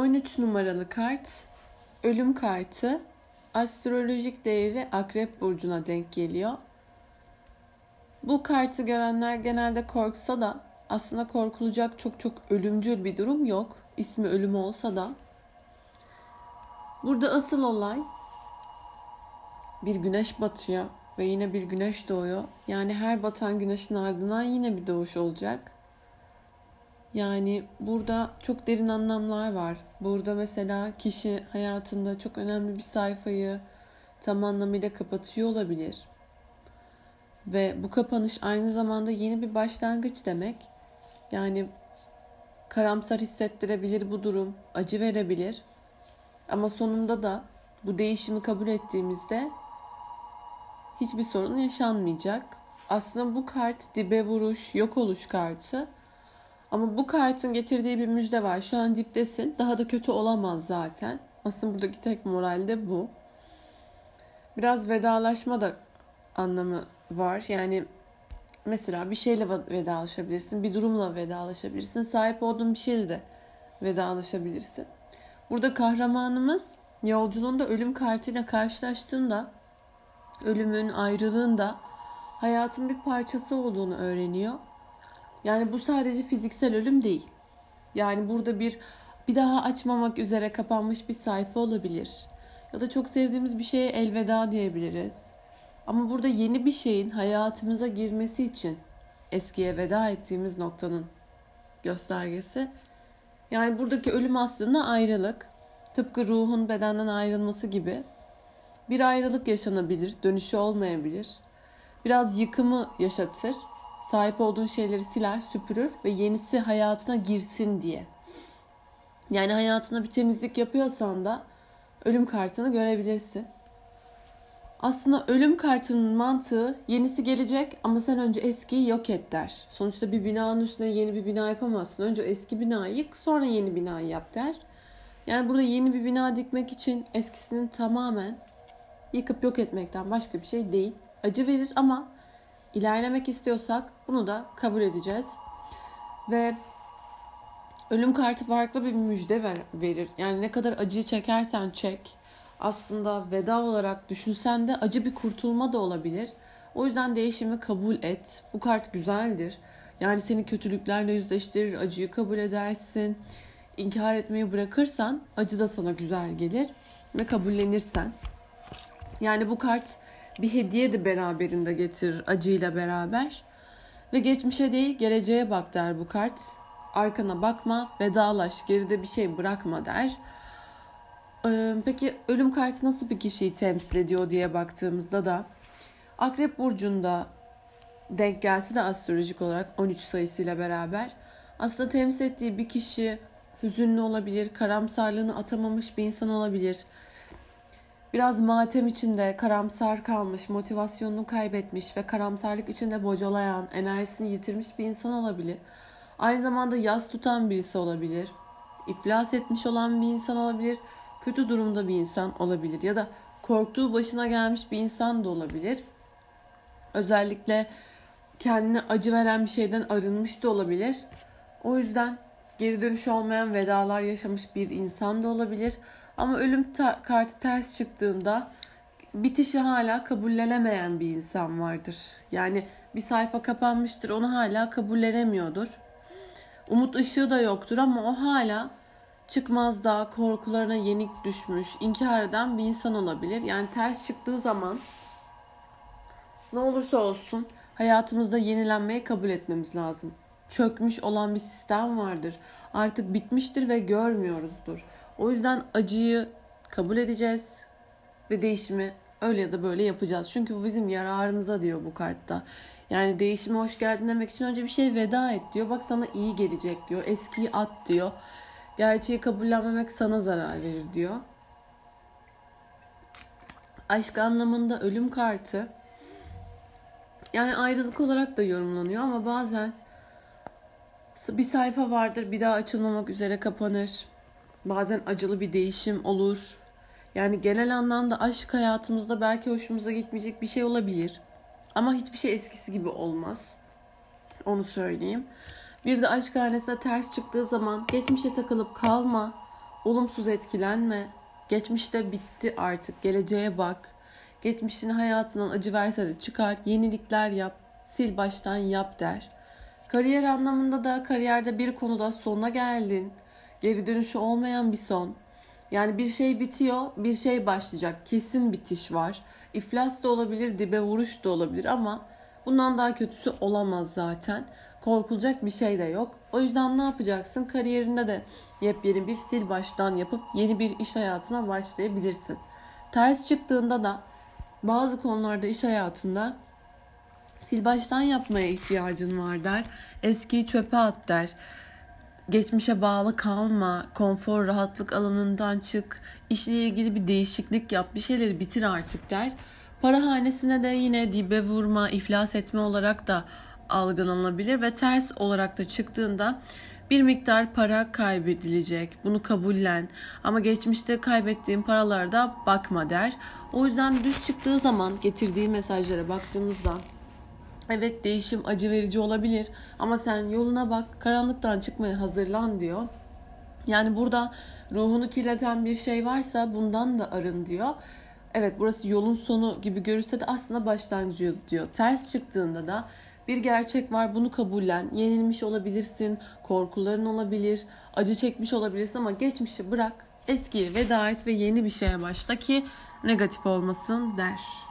13 numaralı kart ölüm kartı. Astrolojik değeri Akrep burcuna denk geliyor. Bu kartı görenler genelde korksa da aslında korkulacak çok çok ölümcül bir durum yok. İsmi ölüm olsa da. Burada asıl olay bir güneş batıyor ve yine bir güneş doğuyor. Yani her batan güneşin ardından yine bir doğuş olacak. Yani burada çok derin anlamlar var. Burada mesela kişi hayatında çok önemli bir sayfayı tam anlamıyla kapatıyor olabilir. Ve bu kapanış aynı zamanda yeni bir başlangıç demek. Yani karamsar hissettirebilir bu durum, acı verebilir. Ama sonunda da bu değişimi kabul ettiğimizde hiçbir sorun yaşanmayacak. Aslında bu kart dibe vuruş, yok oluş kartı. Ama bu kartın getirdiği bir müjde var. Şu an diptesin. Daha da kötü olamaz zaten. Aslında buradaki tek moral de bu. Biraz vedalaşma da anlamı var. Yani mesela bir şeyle vedalaşabilirsin. Bir durumla vedalaşabilirsin. Sahip olduğun bir şeyle de vedalaşabilirsin. Burada kahramanımız yolculuğunda ölüm kartıyla karşılaştığında ölümün, ayrılığında hayatın bir parçası olduğunu öğreniyor. Yani bu sadece fiziksel ölüm değil. Yani burada bir bir daha açmamak üzere kapanmış bir sayfa olabilir. Ya da çok sevdiğimiz bir şeye elveda diyebiliriz. Ama burada yeni bir şeyin hayatımıza girmesi için eskiye veda ettiğimiz noktanın göstergesi. Yani buradaki ölüm aslında ayrılık. Tıpkı ruhun bedenden ayrılması gibi bir ayrılık yaşanabilir, dönüşü olmayabilir. Biraz yıkımı yaşatır. Sahip olduğun şeyleri siler, süpürür ve yenisi hayatına girsin diye. Yani hayatına bir temizlik yapıyorsan da ölüm kartını görebilirsin. Aslında ölüm kartının mantığı yenisi gelecek ama sen önce eskiyi yok et der. Sonuçta bir binanın üstüne yeni bir bina yapamazsın. Önce eski binayı yık sonra yeni binayı yap der. Yani burada yeni bir bina dikmek için eskisinin tamamen yıkıp yok etmekten başka bir şey değil. Acı verir ama ilerlemek istiyorsak bunu da kabul edeceğiz. Ve ölüm kartı farklı bir müjde ver, verir. Yani ne kadar acıyı çekersen çek. Aslında veda olarak düşünsen de acı bir kurtulma da olabilir. O yüzden değişimi kabul et. Bu kart güzeldir. Yani seni kötülüklerle yüzleştirir, acıyı kabul edersin. İnkar etmeyi bırakırsan acı da sana güzel gelir ve kabullenirsen. Yani bu kart bir hediye de beraberinde getirir acıyla beraber. Ve geçmişe değil geleceğe bak der bu kart. Arkana bakma, vedalaş, geride bir şey bırakma der. Ee, peki ölüm kartı nasıl bir kişiyi temsil ediyor diye baktığımızda da Akrep Burcu'nda denk gelse de astrolojik olarak 13 sayısıyla beraber aslında temsil ettiği bir kişi hüzünlü olabilir, karamsarlığını atamamış bir insan olabilir Biraz matem içinde karamsar kalmış, motivasyonunu kaybetmiş ve karamsarlık içinde bocalayan, enerjisini yitirmiş bir insan olabilir. Aynı zamanda yas tutan birisi olabilir. İflas etmiş olan bir insan olabilir. Kötü durumda bir insan olabilir. Ya da korktuğu başına gelmiş bir insan da olabilir. Özellikle kendine acı veren bir şeyden arınmış da olabilir. O yüzden geri dönüş olmayan vedalar yaşamış bir insan da olabilir. Ama ölüm ta- kartı ters çıktığında bitişi hala kabullenemeyen bir insan vardır. Yani bir sayfa kapanmıştır onu hala kabullenemiyordur. Umut ışığı da yoktur ama o hala çıkmazda korkularına yenik düşmüş, inkar eden bir insan olabilir. Yani ters çıktığı zaman ne olursa olsun hayatımızda yenilenmeyi kabul etmemiz lazım. Çökmüş olan bir sistem vardır. Artık bitmiştir ve görmüyoruzdur. O yüzden acıyı kabul edeceğiz ve değişimi öyle ya da böyle yapacağız. Çünkü bu bizim yararımıza diyor bu kartta. Yani değişime hoş geldin demek için önce bir şey veda et diyor. Bak sana iyi gelecek diyor. Eskiyi at diyor. Gerçeği kabullenmemek sana zarar verir diyor. Aşk anlamında ölüm kartı. Yani ayrılık olarak da yorumlanıyor ama bazen bir sayfa vardır bir daha açılmamak üzere kapanır. Bazen acılı bir değişim olur. Yani genel anlamda aşk hayatımızda belki hoşumuza gitmeyecek bir şey olabilir. Ama hiçbir şey eskisi gibi olmaz. Onu söyleyeyim. Bir de aşk hanesine ters çıktığı zaman geçmişe takılıp kalma. Olumsuz etkilenme. Geçmişte bitti artık. Geleceğe bak. Geçmişin hayatından acı verse de çıkar. Yenilikler yap. Sil baştan yap der. Kariyer anlamında da kariyerde bir konuda sonuna geldin. Geri dönüşü olmayan bir son. Yani bir şey bitiyor, bir şey başlayacak. Kesin bitiş var. İflas da olabilir, dibe vuruş da olabilir ama bundan daha kötüsü olamaz zaten. Korkulacak bir şey de yok. O yüzden ne yapacaksın? Kariyerinde de yepyeni bir stil baştan yapıp yeni bir iş hayatına başlayabilirsin. Ters çıktığında da bazı konularda iş hayatında sil baştan yapmaya ihtiyacın var der. Eskiyi çöpe at der. Geçmişe bağlı kalma, konfor, rahatlık alanından çık, işle ilgili bir değişiklik yap, bir şeyleri bitir artık der. Para hanesine de yine dibe vurma, iflas etme olarak da algılanabilir ve ters olarak da çıktığında bir miktar para kaybedilecek. Bunu kabullen. Ama geçmişte kaybettiğin paralarda bakma der. O yüzden düz çıktığı zaman getirdiği mesajlara baktığımızda Evet değişim acı verici olabilir ama sen yoluna bak, karanlıktan çıkmaya hazırlan diyor. Yani burada ruhunu kirleten bir şey varsa bundan da arın diyor. Evet burası yolun sonu gibi görürse de aslında başlangıcı diyor. Ters çıktığında da bir gerçek var bunu kabullen. Yenilmiş olabilirsin, korkuların olabilir, acı çekmiş olabilirsin ama geçmişi bırak. Eskiye veda et ve yeni bir şeye başla ki negatif olmasın der.